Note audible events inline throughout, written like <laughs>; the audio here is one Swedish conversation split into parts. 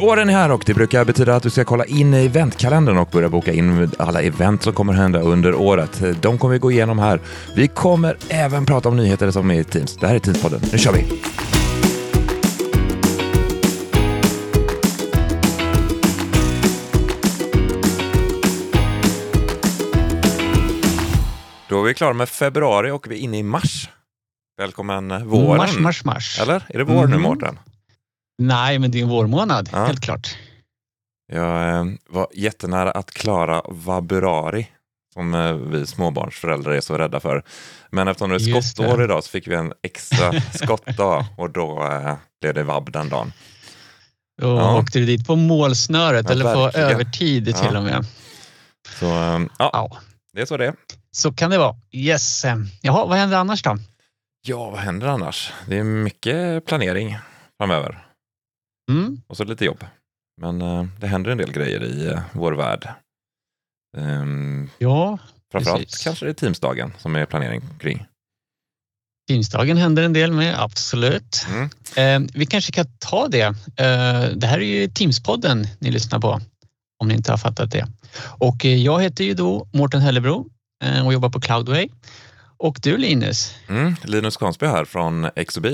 Våren är här och det brukar betyda att du ska kolla in i eventkalendern och börja boka in alla event som kommer hända under året. De kommer vi gå igenom här. Vi kommer även prata om nyheter som är i Teams. Det här är Teamspodden. Nu kör vi! Då är vi klara med februari och vi är inne i mars. Välkommen våren. Mars, mars, mars. Eller? Är det vår nu, Mhm. Mårten? Nej, men det är en vårmånad, Ja. helt klart. Jag eh, var jättenära att klara vaburari som eh, vi småbarnsföräldrar är så rädda för. Men eftersom det är skottår det. idag så fick vi en extra <laughs> skottdag och då eh, blev det vabb den dagen. Och Ja. åkte du dit på målsnöret Ja, eller på verkligen. övertid till Ja. och med. Så ja, Ja, det är så det är. så kan det vara. Yes. Jaha, vad händer annars då? Ja, vad händer annars? Det är mycket planering framöver Mm. och så lite jobb. Men eh, det händer en del grejer i eh, vår värld. Um, Ja, framförallt Precis. kanske det är Teamsdagen som är planering kring. Teamsdagen händer en del med, absolut. Mm. Eh, vi kanske kan ta det. Eh, det här är ju Teamspodden ni lyssnar på, om ni inte har fattat det. Och eh, jag heter ju då Mårten Hellebro eh, och jobbar på Cloudway. Och du Linus, Mm, Linus Kansby här från XOB.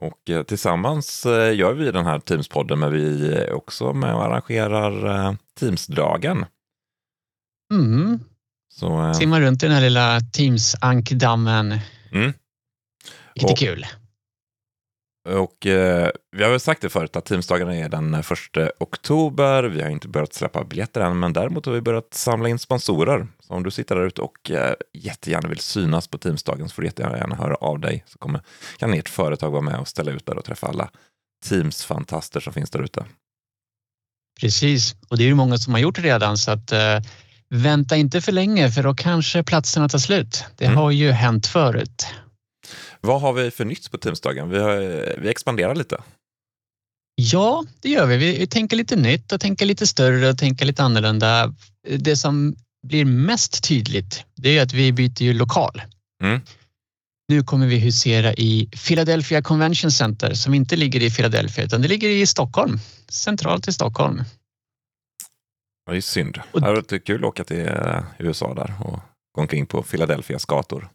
Och eh, tillsammans eh, gör vi den här Teamspodden, men vi är också med och arrangerar eh, Teamsdagen. mm, Så, eh, simmar runt i den här lilla Teams-ankdammen. Mm. Riktigt Och- kul. Och eh, vi har väl sagt det förut att Teamsdagarna är den 1 oktober. Vi har inte börjat släppa biljetter än, men däremot har vi börjat samla in sponsorer. Så om du sitter där ute och eh, jättegärna vill synas på Teamsdagen så får du jättegärna höra av dig. Så kommer, kan ert företag vara med och ställa ut där och träffa alla Teams-fantaster som finns där ute. Precis, och det är ju många som har gjort det redan så att eh, vänta inte för länge för då kanske platserna tar slut. Det Mm. har ju hänt förut. Vad har vi för nytt på Teamsdagen? Vi, har, vi expanderar lite. Ja, det gör vi. Vi, tänker lite nytt och tänker lite större och tänker lite annorlunda. Det som blir mest tydligt det är att vi byter ju lokal. Mm. Nu kommer vi husera i Philadelphia Convention Center som inte ligger i Philadelphia utan det ligger i Stockholm, centralt i Stockholm. Det är synd. Och- Det hade varit kul att åka till eh, USA där och gå omkring på Philadelphias gator.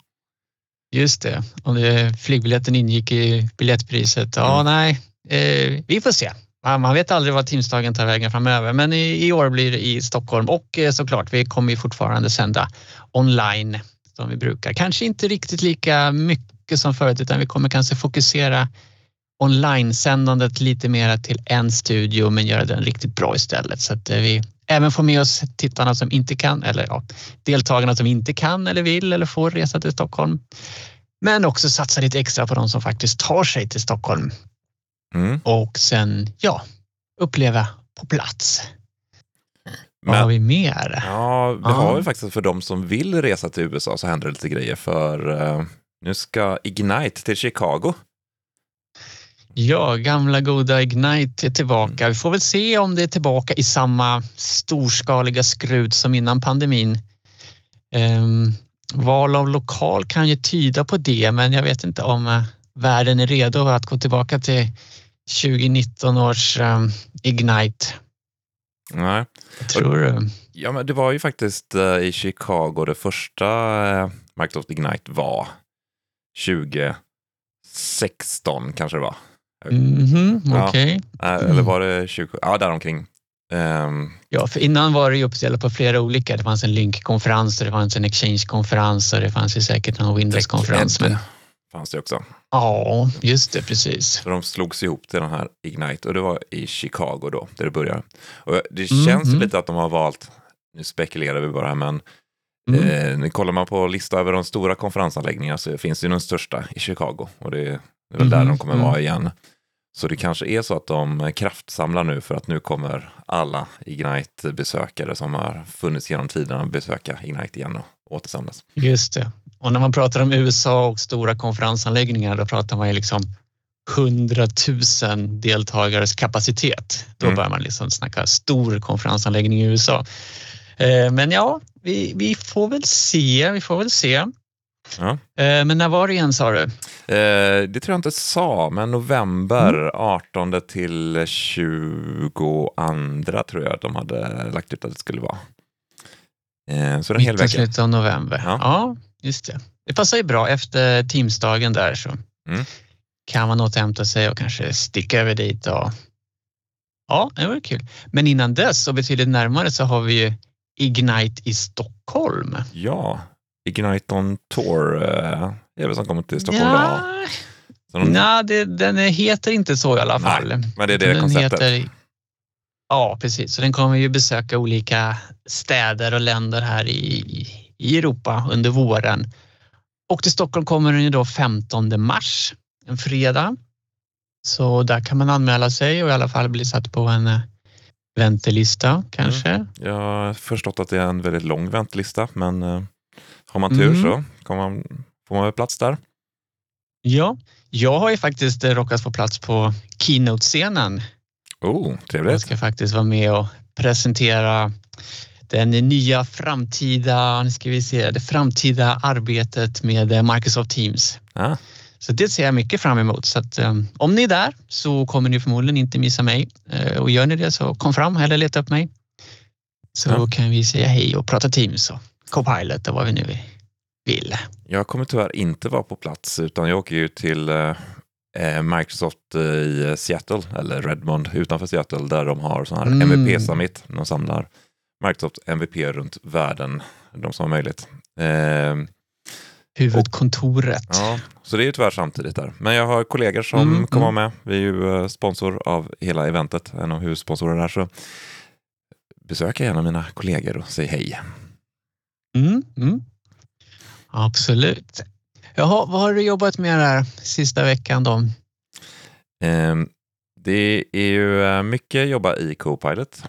Just det, om det, flygbiljetten ingick i biljettpriset. Ja, Mm. nej, eh, vi får se. Man vet aldrig vad Teamsdagen tar vägen framöver, men i, i år blir det i Stockholm och eh, såklart, vi kommer ju fortfarande sända online som vi brukar. Kanske inte riktigt lika mycket som förut, utan vi kommer kanske fokusera online-sändandet lite mer till en studio, men göra den riktigt bra istället så att eh, vi även får med oss tittarna som inte kan, eller ja, deltagarna som inte kan eller vill eller får resa till Stockholm. Men också satsa lite extra på de som faktiskt tar sig till Stockholm Mm. och sen ja, uppleva på plats. Vad har Men, vi mer? ja, vi har ju faktiskt för de som vill resa till USA så händer det lite grejer för eh, nu ska Ignite till Chicago. Ja, gamla goda Ignite är tillbaka. Vi får väl se om det är tillbaka i samma storskaliga skrud som innan pandemin. Ehm, val av lokal kan ju tyda på det, men jag vet inte om eh, världen är redo att gå tillbaka till 2019 års ehm, Ignite. Nej. Vad tror du? Ja, men det var ju faktiskt eh, i Chicago det första eh, Microsoft Ignite var 2016 kanske det var. Mhm, Ja. Okej. Eh, Eller var det 20? Ja, däromkring. Um, Ja, för innan var det ju uppdelat på flera olika. Det fanns en Link-konferens, och det fanns en Exchange-konferens och det fanns ju säkert en Windows-konferens. Men fanns det också. ja, just det, precis. Så de slogs ihop till den här Ignite och det var i Chicago då, där det började. Och det Mm, känns mm. lite att de har valt, nu spekulerar vi bara här, men Mm. eh, kollar man på listan över de stora konferensanläggningarna så finns ju den största i Chicago och det är, det väl där Mhm, de kommer mm. vara igen. Så det kanske är så att de kraftsamlar nu för att nu kommer alla Ignite-besökare som har funnits genom tiderna besöka Ignite igen och återsamlas. Just det. Och när man pratar om USA och stora konferensanläggningar, då pratar man ju liksom 100 000 deltagares kapacitet. Då Mm. börjar man liksom snacka stor konferensanläggning i USA. Eh, Men ja, vi, vi får väl se. Vi får väl se. Ja. Eh, men när var det igen sa du? Eh, det tror jag inte sa, men november 18 till 22 tror jag de hade lagt ut att det skulle vara. Eh, så en hel vecka. slutet av november. Ja. Ja. just det. Det passar ju bra efter Teamsdagen där så Mm. kan man återhämta sig och kanske sticka över dit. Och... Ja, det var kul. Men innan dess och betydligt närmare så har vi ju Ignite i Stockholm. Ja, Ignite on Tour eh, är det som kommer till Stockholm. Ja, Så de, nej, det, den heter inte så i alla Nej, fall. men det är det Den konceptet. heter- Ja, precis. Så den kommer ju besöka olika städer och länder här i, i Europa under våren. Och till Stockholm kommer den ju då 15 mars, en fredag. Så där kan man anmäla sig och i alla fall bli satt på en eh, väntelista kanske. Jag har förstått att det är en väldigt lång väntlista, men eh, har man tur Mm. så kommer man, får man plats där. Ja, jag har ju faktiskt eh, råkat få plats på keynote-scenen Oh, Jag trevligt. ska faktiskt vara med och presentera den nya framtida, nu ska vi se, det framtida arbetet med eh, Microsoft Teams. Ah, Så det ser jag mycket fram emot. Så att, um, om ni är där så kommer ni förmodligen inte missa mig. Eh, och gör ni det så kom fram eller leta upp mig. Så Ja. kan vi säga hej och prata Teams och Copilot och vad vi nu vill. jag kommer tyvärr inte vara på plats, utan jag åker ju till eh, eh, Microsoft eh, i Seattle, eller Redmond utanför Seattle, där de har sån här Mm. MVP-summit. De samlar Microsoft MVP runt världen, de som har möjligt. Eh, Huvudkontoret. Ja, så det är ju tyvärr samtidigt där. Men jag har kollegor som Mm, kommer mm. med. Vi är ju sponsor av hela eventet, en av huvudsponsorerna. Så besök gärna mina kollegor och säg hej. Mm, mm. Absolut. Jaha, vad har du jobbat med där sista veckan då? Ehm, det är ju eh, mycket jobba i Copilot.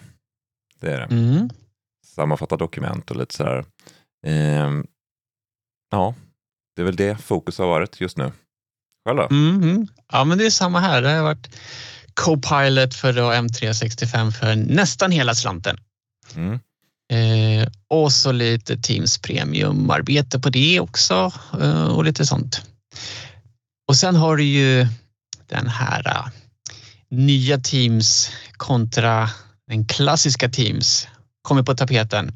Det är det. Mm. Sammanfatta dokument och lite sådär. Ehm, ja, det är väl det fokus har varit just nu. Själv då? Mm, mm. Ja, men det är samma här. Det har varit Copilot för då M365 för nästan hela slanten. Mm. Eh, och så lite Teams Premium-arbete på det också eh, och lite sånt. Och sen har du ju den här eh, nya Teams kontra den klassiska Teams kommer på tapeten.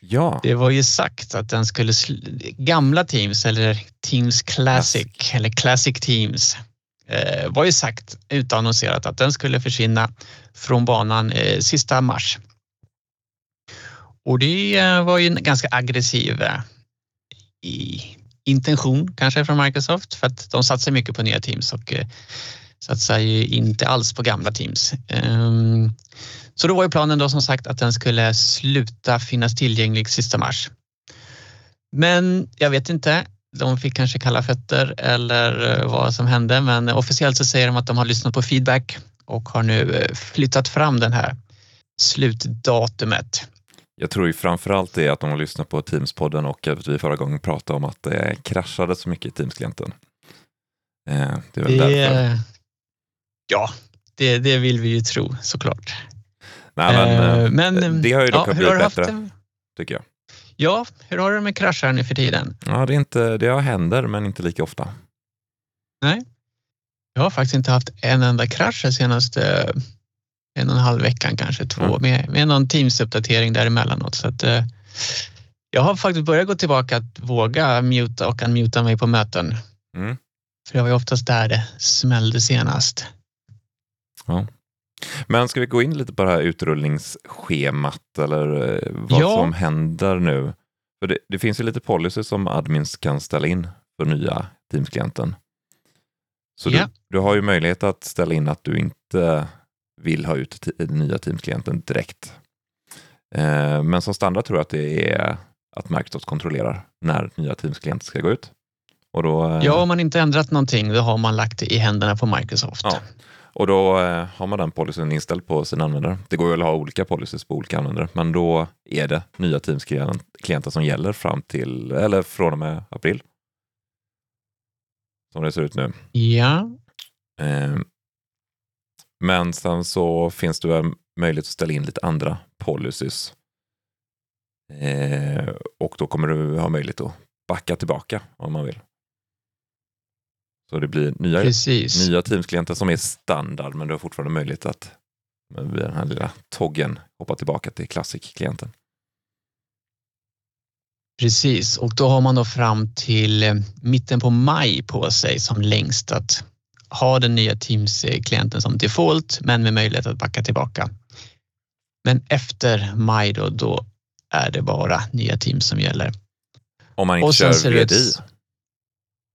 Ja, Det var ju sagt att den skulle, gamla Teams eller Teams Classic eller Classic Teams eh, var ju sagt utannonserat att den skulle försvinna från banan eh, sista mars. Och det eh, var ju en ganska aggressiv eh, intention kanske från Microsoft för att de satsar mycket på nya Teams och eh, satsar ju inte alls på gamla Teams. Ehm, så då var ju planen då som sagt att den skulle sluta finnas tillgänglig sista mars. Men jag vet inte, de fick kanske kalla fötter eller vad som hände men officiellt så säger de att de har lyssnat på feedback och har nu flyttat fram den här slutdatumet jag tror ju framförallt det att de har lyssnat på Teams-podden och att vi förra gången pratade om att det kraschade så mycket i Teams-klienten. Eh, det är väl därför. Det, ja, det, det vill vi ju tro såklart. Nej, men, Eh, eh, men, det har ju dock hur blivit bättre, det? tycker jag. Ja, hur har du med kraschar nu för tiden? Ja, det, är inte, det händer, men inte lika ofta. Jag har faktiskt inte haft en enda krasch de senaste en och en halv veckan, kanske två, Mm. med, med någon Teams-uppdatering däremellanåt. Så att, eh, jag har faktiskt börjat gå tillbaka att våga muta och unmuta mig på möten. Mm. För det var ju oftast där det smällde senast. Men ska vi gå in lite på det här utrullningsschemat eller eh, vad Ja. som händer nu? För det, det finns ju lite policy som admins kan ställa in för nya Teams-klienten. Så Ja. du, du har ju möjlighet att ställa in att du inte vill ha ut den nya Teams-klienten direkt. Eh, men som standard tror jag att det är att Microsoft kontrollerar när nya Teams-klienter ska gå ut. Och då, eh, Ja, om man inte ändrat någonting, då har man lagt det i händerna på Microsoft. Ja. Och då eh, har man den policyn inställd på sina användare. Det går ju att ha olika policies på olika användare, men då är det nya Teams-klienter som gäller fram till, eller från och med april. Som det ser ut nu. Ja, men sen så finns det väl möjlighet att ställa in lite andra policies. Eh, och då kommer du ha möjlighet att backa tillbaka om man vill. Så det blir nya, Precis. nya Teams-klienter som är standard, men du har fortfarande möjlighet att med den här lilla toggen hoppa tillbaka till Classic-klienten. Precis, och då har man då fram till eh, mitten på maj på sig som längst att ha den nya Teams-klienten som default, men med möjlighet att backa tillbaka. Men efter maj då, då är det bara nya Teams som gäller. Om man inte kör VDI.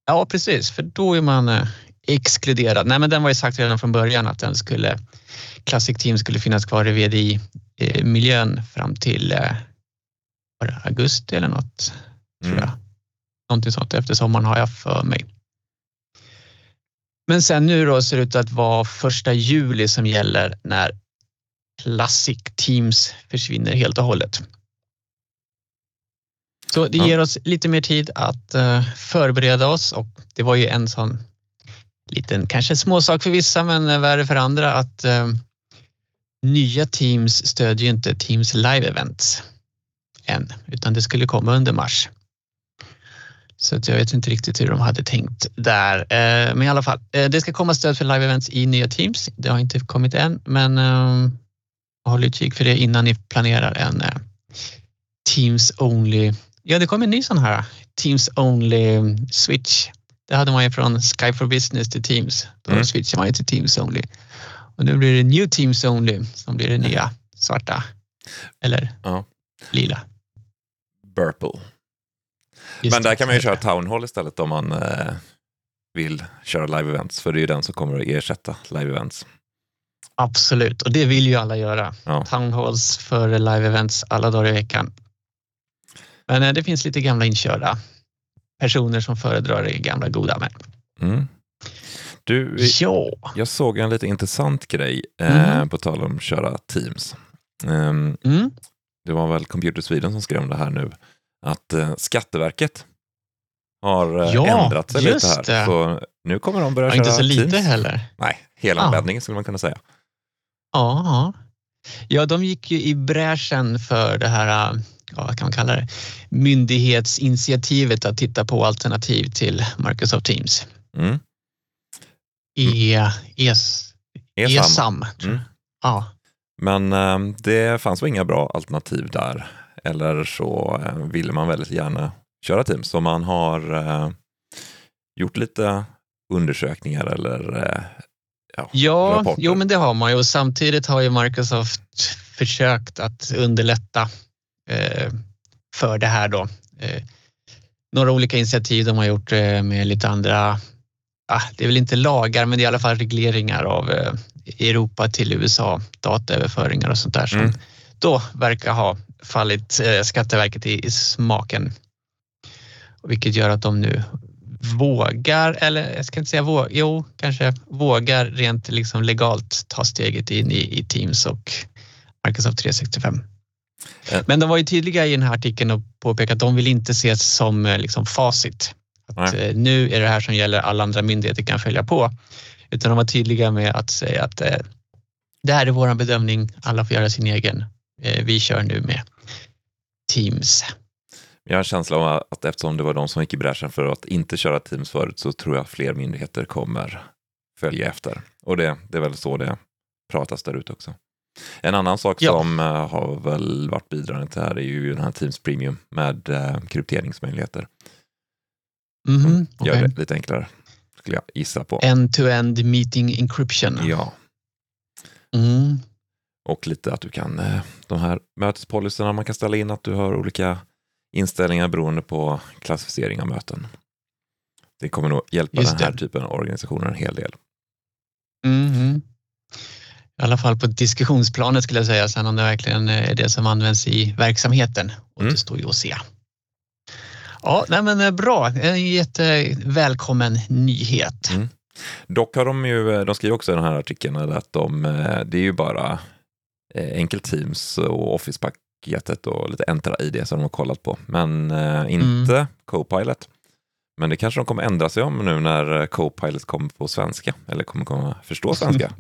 Ja, precis, för då är man eh, exkluderad. Nej, men den var ju sagt redan från början att den skulle Classic Team skulle finnas kvar i VDI-miljön fram till eh, augusti eller något, tror Mm. jag. Någonting sånt efter sommaren har jag för mig. Men sen nu då ser det ut att vara första juli som gäller när Classic Teams försvinner helt och hållet. Så det ger oss lite mer tid att eh, förbereda oss och det var ju en sån liten, kanske småsak för vissa men eh, värre för andra att eh, nya Teams stödjer ju inte Teams live events än utan det skulle komma under mars. Så jag vet inte riktigt hur de hade tänkt där. Eh, Men i alla fall, eh, det ska komma stöd för live events i nya Teams. Det har inte kommit än, men eh, håll utkik för det innan ni planerar en Teams only. Ja, det kom en ny sån här Teams only switch. Det hade man ju från Skype for Business till Teams. Då Mm. switchar man ju till Teams only. Och nu blir det New Teams only som blir det nya svarta. Eller Ja. lila. Burple. Just Men där det. kan man ju köra Town Hall istället om man eh, vill köra live-events, för det är ju den som kommer att ersätta live-events. Absolut, och det vill ju alla göra. Ja. Town halls för live events alla dagar i veckan. Men eh, det finns lite gamla inkörda personer som föredrar det gamla goda med. Mm. Du, Ja, jag såg en lite intressant grej eh, Mhm. på tal om att köra Teams. Ehm, mm. det var väl Computer Sweden som skrev om det här nu, att eh, Skatteverket har eh, Ja, ändrat sig lite här. det. Så nu kommer de börja ja, köra inte så lite Teams. heller. Nej, hela Ja. användningen skulle man kunna säga. Ja, ja. ja, de gick ju i bräschen för det här, eh, ja, vad kan man kalla det, myndighetsinitiativet att titta på alternativ till Microsoft Teams. Mm. E, ES, ESAM. ESAM. tror jag. Mm. Ja, Men eh, det fanns inga bra alternativ där. Eller så eh, ville man väldigt gärna köra Teams. Så man har eh, gjort lite undersökningar eller eh, ja, Ja, rapporter. jo men det har man ju och samtidigt har ju Microsoft försökt att underlätta eh, för det här då. Eh, några olika initiativ de har gjort med lite andra, ah, det är väl inte lagar men det är i alla fall regleringar av Europa till USA, dataöverföringar och sånt där som Mm. då verkar ha fallit eh, Skatteverket i, i smaken. Vilket gör att de nu vågar, eller jag ska inte säga vågar, jo kanske vågar rent liksom legalt ta steget in i, i Teams och Microsoft 365. Eh. Men de var ju tydliga i den här artikeln och påpekade att de vill inte ses som eh, liksom facit. Att eh, nu är det här som gäller, alla andra myndigheter kan följa på. Utan de var tydliga med att säga att eh, det här är vår bedömning, alla får göra sin egen. Eh, vi kör nu med Teams. Jag har en känsla av att eftersom det var de som gick i bräschen för att inte köra Teams förut så tror jag fler myndigheter kommer följa efter. Och det, det är väl så det pratas där ute också. En annan sak Ja. som eh, har väl varit bidragande till det här är ju den här Teams Premium med eh, krypteringsmöjligheter. Mhm, Gör okej. det lite enklare, skulle jag gissa på. End-to-end meeting encryption. Ja, Mm. och lite att du kan, eh, de här mötespolicyerna man kan ställa in, att du har olika inställningar beroende på klassificering av möten. Det kommer nog hjälpa Just den här det. typen av organisationer en hel del. Mhm. I alla fall på diskussionsplanet skulle jag säga. Sen om det verkligen är det som används i verksamheten återstår ju att se. Ja, nej men eh, bra. En jättevälkommen nyhet. Mm. Dock har de ju, de skriver också i den här artikeln att de, eh, det är ju bara eh, Enkel Teams och Office-paketet och lite Entra-ID som de har kollat på, men eh, inte Copilot. Men det kanske de kommer ändra sig om nu när eh, Copilot kommer på svenska, eller kommer komma förstå <laughs> svenska.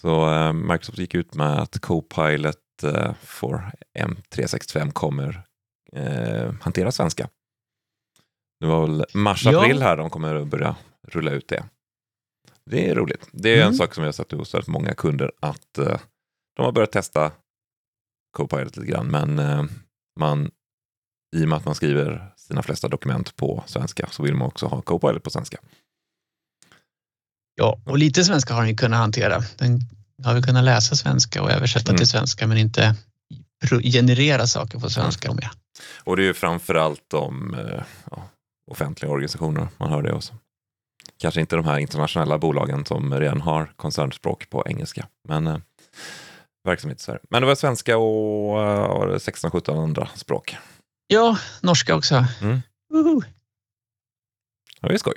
Så eh, Microsoft gick ut med att Copilot eh, för M365 kommer eh, hantera svenska. Det var väl mars-april här de kommer att börja rulla ut det. Det är roligt. Det är Mm. en sak som jag har sett hos väldigt många kunder att eh, de har börjat testa Copilot lite grann, men eh, man, i och med att man skriver sina flesta dokument på svenska så vill man också ha Copilot på svenska. Ja, och lite svenska har den ju kunnat hantera. Den har väl kunnat läsa svenska och översätta Mm. till svenska men inte generera saker på svenska. Om jag. Och det är ju framförallt de eh, ja, offentliga organisationer man hör det också. Kanske inte de här internationella bolagen som redan har koncernspråk på engelska, men eh, verksamhet i Sverige. Men det var svenska och eh, var det 16-17 andra språk. Ja, norska också. Mm. Woho! Ja, det är skoj.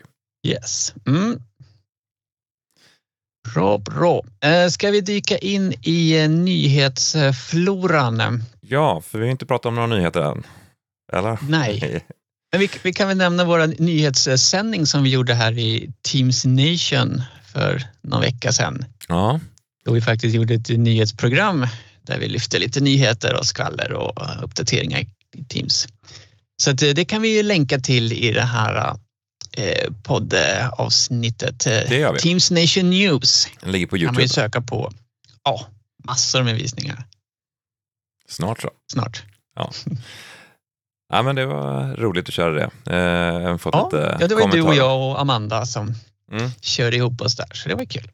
Yes. Mm. Bra, bra. Eh, ska vi dyka in i eh, nyhetsfloran? Ja, för vi har inte pratat om några nyheter än. Eller? Nej. <laughs> Men vi, vi kan väl nämna vår nyhetssändning som vi gjorde här i Teams Nation för någon vecka sedan. Ja, Då vi faktiskt gjorde ett nyhetsprogram där vi lyfte lite nyheter och skvaller och eh, uppdateringar i Teams. Så eh, det kan vi ju länka till i det här eh, poddavsnittet. Teams Nation News den ligger på kan man ju Youtube. söka på. Ja, massor med visningar Snart så. snart. Ja, men det var roligt att köra det. Eh, även fått Ja, lite ja, det var ju du och kommentarer. jag och Amanda som Mm. körde ihop oss där, så det var kul.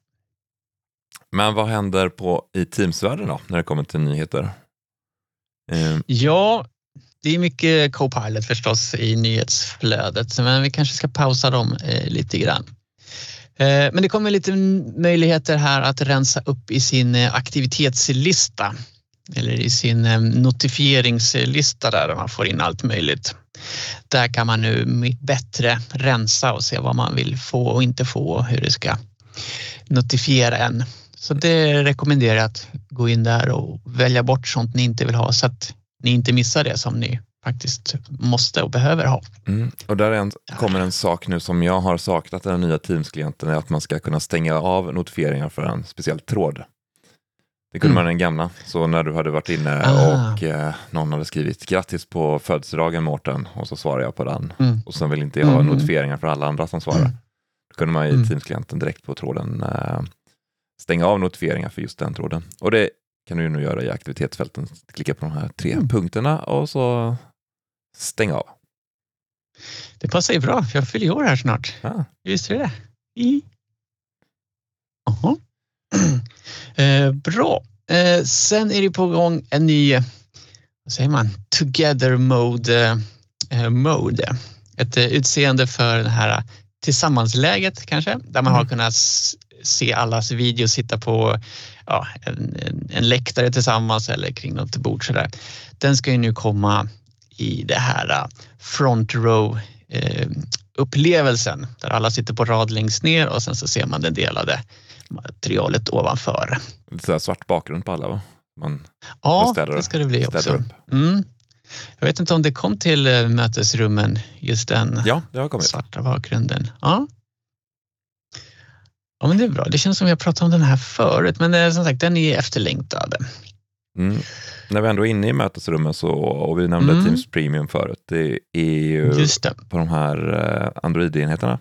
Men vad händer på, i Teams-världen då, när det kommer till nyheter? Eh, Ja, det är mycket Copilot förstås i nyhetsflödet, men vi kanske ska pausa dem eh, lite grann. Eh, men det kommer lite möjligheter här att rensa upp i sin eh, aktivitetslista eller i sin eh, notifieringslista där man får in allt möjligt. Där kan man nu bättre rensa och se vad man vill få och inte få och hur det ska notifiera en. Så det rekommenderar jag att gå in där och välja bort sånt ni inte vill ha så att ni inte missar det som ni faktiskt måste och behöver ha. Mm. Och där är en, kommer en sak nu som jag har saknat i den nya Teams-klienten, är att man ska kunna stänga av notifieringar för en speciell tråd. Det kunde Mm. man den gamla, så när du hade varit inne Ah. och eh, någon hade skrivit grattis på födelsedagen Mårten och så svarar jag på den Mm. och sen vill inte jag ha Mm. notifieringar för alla andra som svarar. Mm. Då kunde man i Mm. Teams-klienten direkt på tråden eh, stänga av notifieringar för just den tråden. Och det kan du nu göra i aktivitetsfälten. Klicka på de här tre Mm. punkterna och så stänga av. Det passar ju bra för jag fyller år här snart. Ah. Visste du det? I. Jaha. <clears throat> Eh, bra. Eh, sen är det på gång en ny, vad säger man, together mode. Eh, mode. Ett eh, utseende för det här tillsammansläget kanske, där man har Mm. kunnat s- se allas videos, sitta på ja, en, en, en läktare tillsammans eller kring något bord sådär. Den ska ju nu komma i det här eh, front row eh, upplevelsen där alla sitter på rad längst ner och sen så ser man det delade materialet ovanför. Lite svart bakgrund på alla va? Man Ja, det ska det bli också. Mm. Jag vet inte om det kom till eh, mötesrummen, just den Ja, det har kommit. svarta bakgrunden. Ja. ja, men det är bra. Det känns som har pratat om den här förut, men eh, som sagt, den är efterlängtad. Mm. När vi ändå är inne i mötesrummen så, och vi nämnde Mm. Teams Premium förut, det är ju på de här eh, Android-enheterna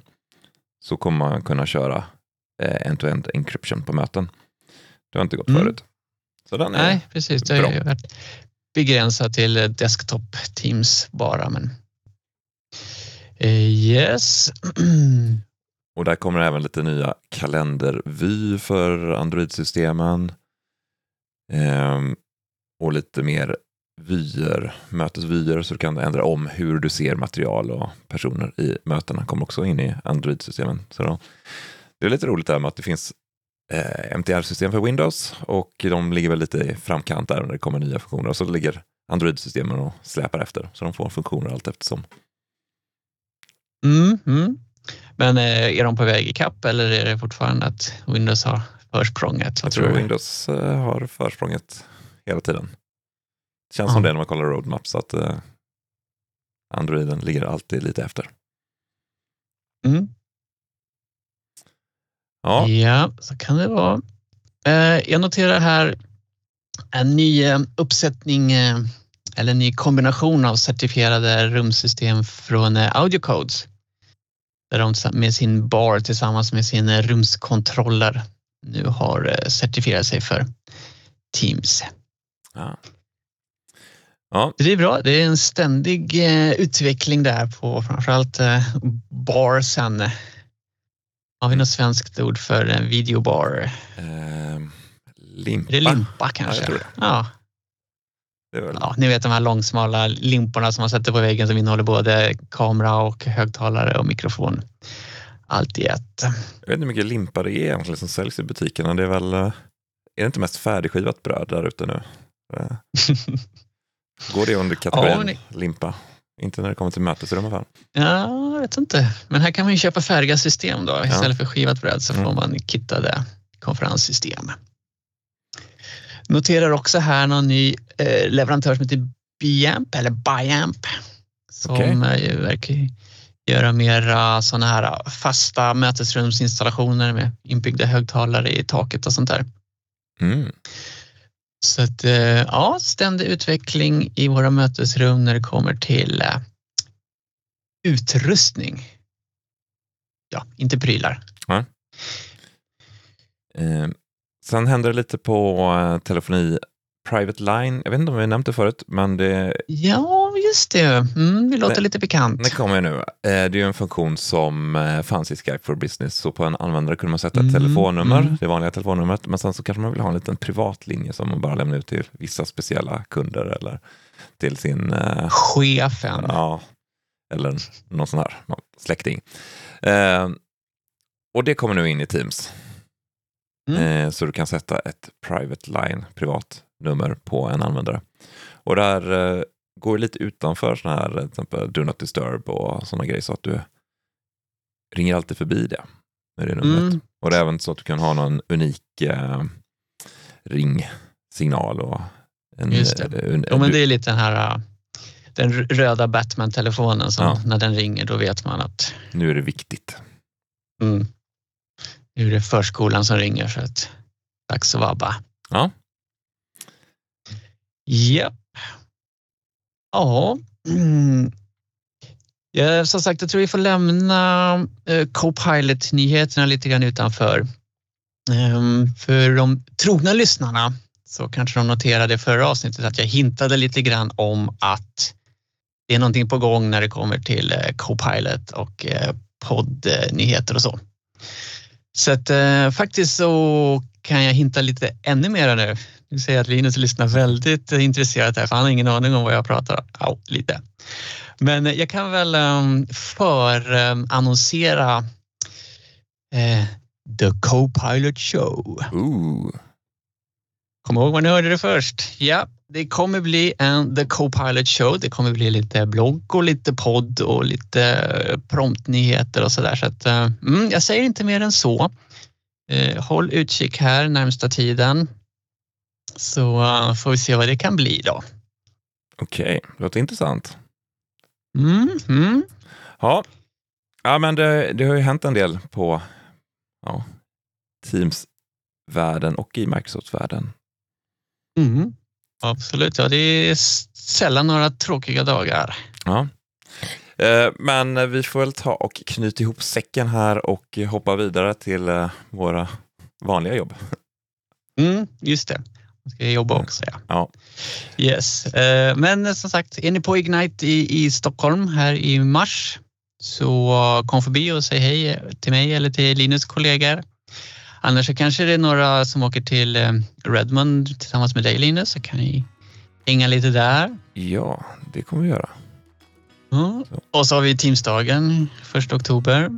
så kommer man kunna köra end-to-end encryption på möten. Det har inte gått Mm. förut. Så den är, Nej, precis. Det har ju varit begränsat till eh, desktop Teams bara. Men... Eh, Yes. <clears throat> Och där kommer även lite nya kalendervy för Android-systemen. Ehm, och lite mer vyer, mötesvyer, så du kan ändra om hur du ser material och personer i mötena. kommer också in i Android-systemen. Så då, det är lite roligt där med att det finns eh, MTR-system för Windows och de ligger väl lite i framkant där när det kommer nya funktioner. Och så ligger Android-systemen och släpar efter, så de får funktioner allt eftersom. Mm, mm. Men eh, är de på väg i kapp eller är det fortfarande att Windows har försprånget? Jag tror Windows eh, har försprånget hela tiden. Det känns som Ja. det när man kollar roadmap, så att eh, Androiden ligger alltid lite efter. Mm. Ja, Ja, så kan det vara. Eh, jag noterar här en ny eh, uppsättning eh, eller en ny kombination av certifierade rumsystem från Audiocodes. Där de med sin bar tillsammans med sin rumskontroller nu har certifierat sig för Teams. Ja. Ja. Det är bra. Det är en ständig utveckling där på framförallt barsen. Har vi något svenskt ord för en videobar? Eh, limpa. Är det limpa kanske? jag tror det. Ja, Det är väl... ja, ni vet de här långsmala limporna som man sätter på väggen som innehåller både kamera och högtalare och mikrofon. Allt i ett. Jag vet inte hur mycket limpa det är egentligen som säljs i butikerna. Det är väl, eh, är det inte mest färdigskivat bröd där ute nu? Eh, <laughs> Går det under kategorin Ja, ni- limpa? Inte när det kommer till mötesrum i alla fall. Ja, jag vet inte. Men här kan man ju köpa färdiga system då. Istället för skivat bröd så får Mm. man kittade konferenssystem. Noterar också här någon ny eh, leverantör som heter Biamp eller Biamp. Som Okej. eh, ju verkar göra mera sådana här fasta mötesrumsinstallationer med inbyggda högtalare i taket och sånt där. Mm. Så att, eh, ja, ständig utveckling i våra mötesrum när det kommer till eh, utrustning. Ja, inte prylar. Eh, sen händer det lite på eh, telefoni Private Line. Jag vet inte om vi nämnt det förut, men det, Ja, just det. Mm, det låter Det- lite bekant. det kommer nu. Eh, det är ju en funktion som eh, fanns i Skype for Business. Så på en användare kunde man sätta ett Mm, telefonnummer, mm. det vanliga telefonnumret, men sen så kanske man vill ha en liten privatlinje som man bara lämnar ut till vissa speciella kunder eller till sin eh, Chefen. Ja, eller någon sån här släkting. Och det kommer nu in i Teams. Mm. Så du kan sätta ett private line, privat nummer på en användare. Och där går lite utanför såna här, till exempel do not disturb och sådana grejer så att du ringer alltid förbi det med det numret. Mm. Och det är även så att du kan ha någon unik eh, ringsignal och en, Just det. eh, en- Ja, men det är lite den här uh, den röda Batman-telefonen som Ja. när den ringer då vet man att nu är det viktigt. mm, nu är det förskolan som ringer så att dags att vabba. Ja. Japp. Ja. Mm. <clears throat> ja. Eh, som sagt, jag tror vi får lämna eh, Copilot-nyheterna lite grann utanför. Ehm, för de trogna lyssnarna så kanske de noterade i förra avsnittet att jag hintade lite grann om att det är någonting på gång när det kommer till eh, Copilot och poddnyheter och så. Så att eh, faktiskt så kan jag hinta lite ännu mer nu. Nu ser jag att Linus lyssnar väldigt eh, intresserat här för han har ingen aning om vad jag pratar om. Ja, lite. Men eh, jag kan väl um, förannonsera eh, The Copilot Show. Ooh. Kom ihåg var ni hörde det först. Ja, det kommer bli en The Copilot Show. Det kommer bli lite blogg och lite podd och lite promptnyheter och sådär. Så att, mm, jag säger inte mer än så. Eh, håll utkik här närmsta tiden. Så eh, får vi se vad det kan bli då. Okej, det låter intressant. Mm, mm. Ja, ja men det, det har ju hänt en del på ja, Teams-världen och i Microsoft-världen. Mm. Absolut, ja det är sällan några tråkiga dagar. Ja. Eh, Men vi får väl ta och knyta ihop säcken här och hoppa vidare till eh, våra vanliga jobb. Mm, just det. Ska jobba också. Ja. Ja. Yes. Eh, Men som sagt, är ni på Ignite i, i Stockholm här i mars så kom förbi och säg hej till mig eller till Linus kollegor. Annars så kanske det är några som åker till eh, Redmond tillsammans med dig Linus så kan ni hänga lite där. Ja, det kommer vi göra. Ja. Och så har vi Teamsdagen 1 oktober.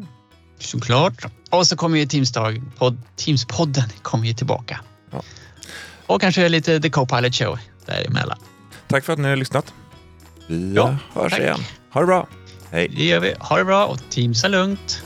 Såklart. Och så kommer ju Teamsdag, podd, Teamspodden kommer ju tillbaka. Ja. Och kanske lite The Copilot Show däremellan. Tack för att ni har lyssnat. Vi Ja, hörs tack. igen. Ha det bra. Hej. Det gör vi. Ha det bra och Teamsa lugnt.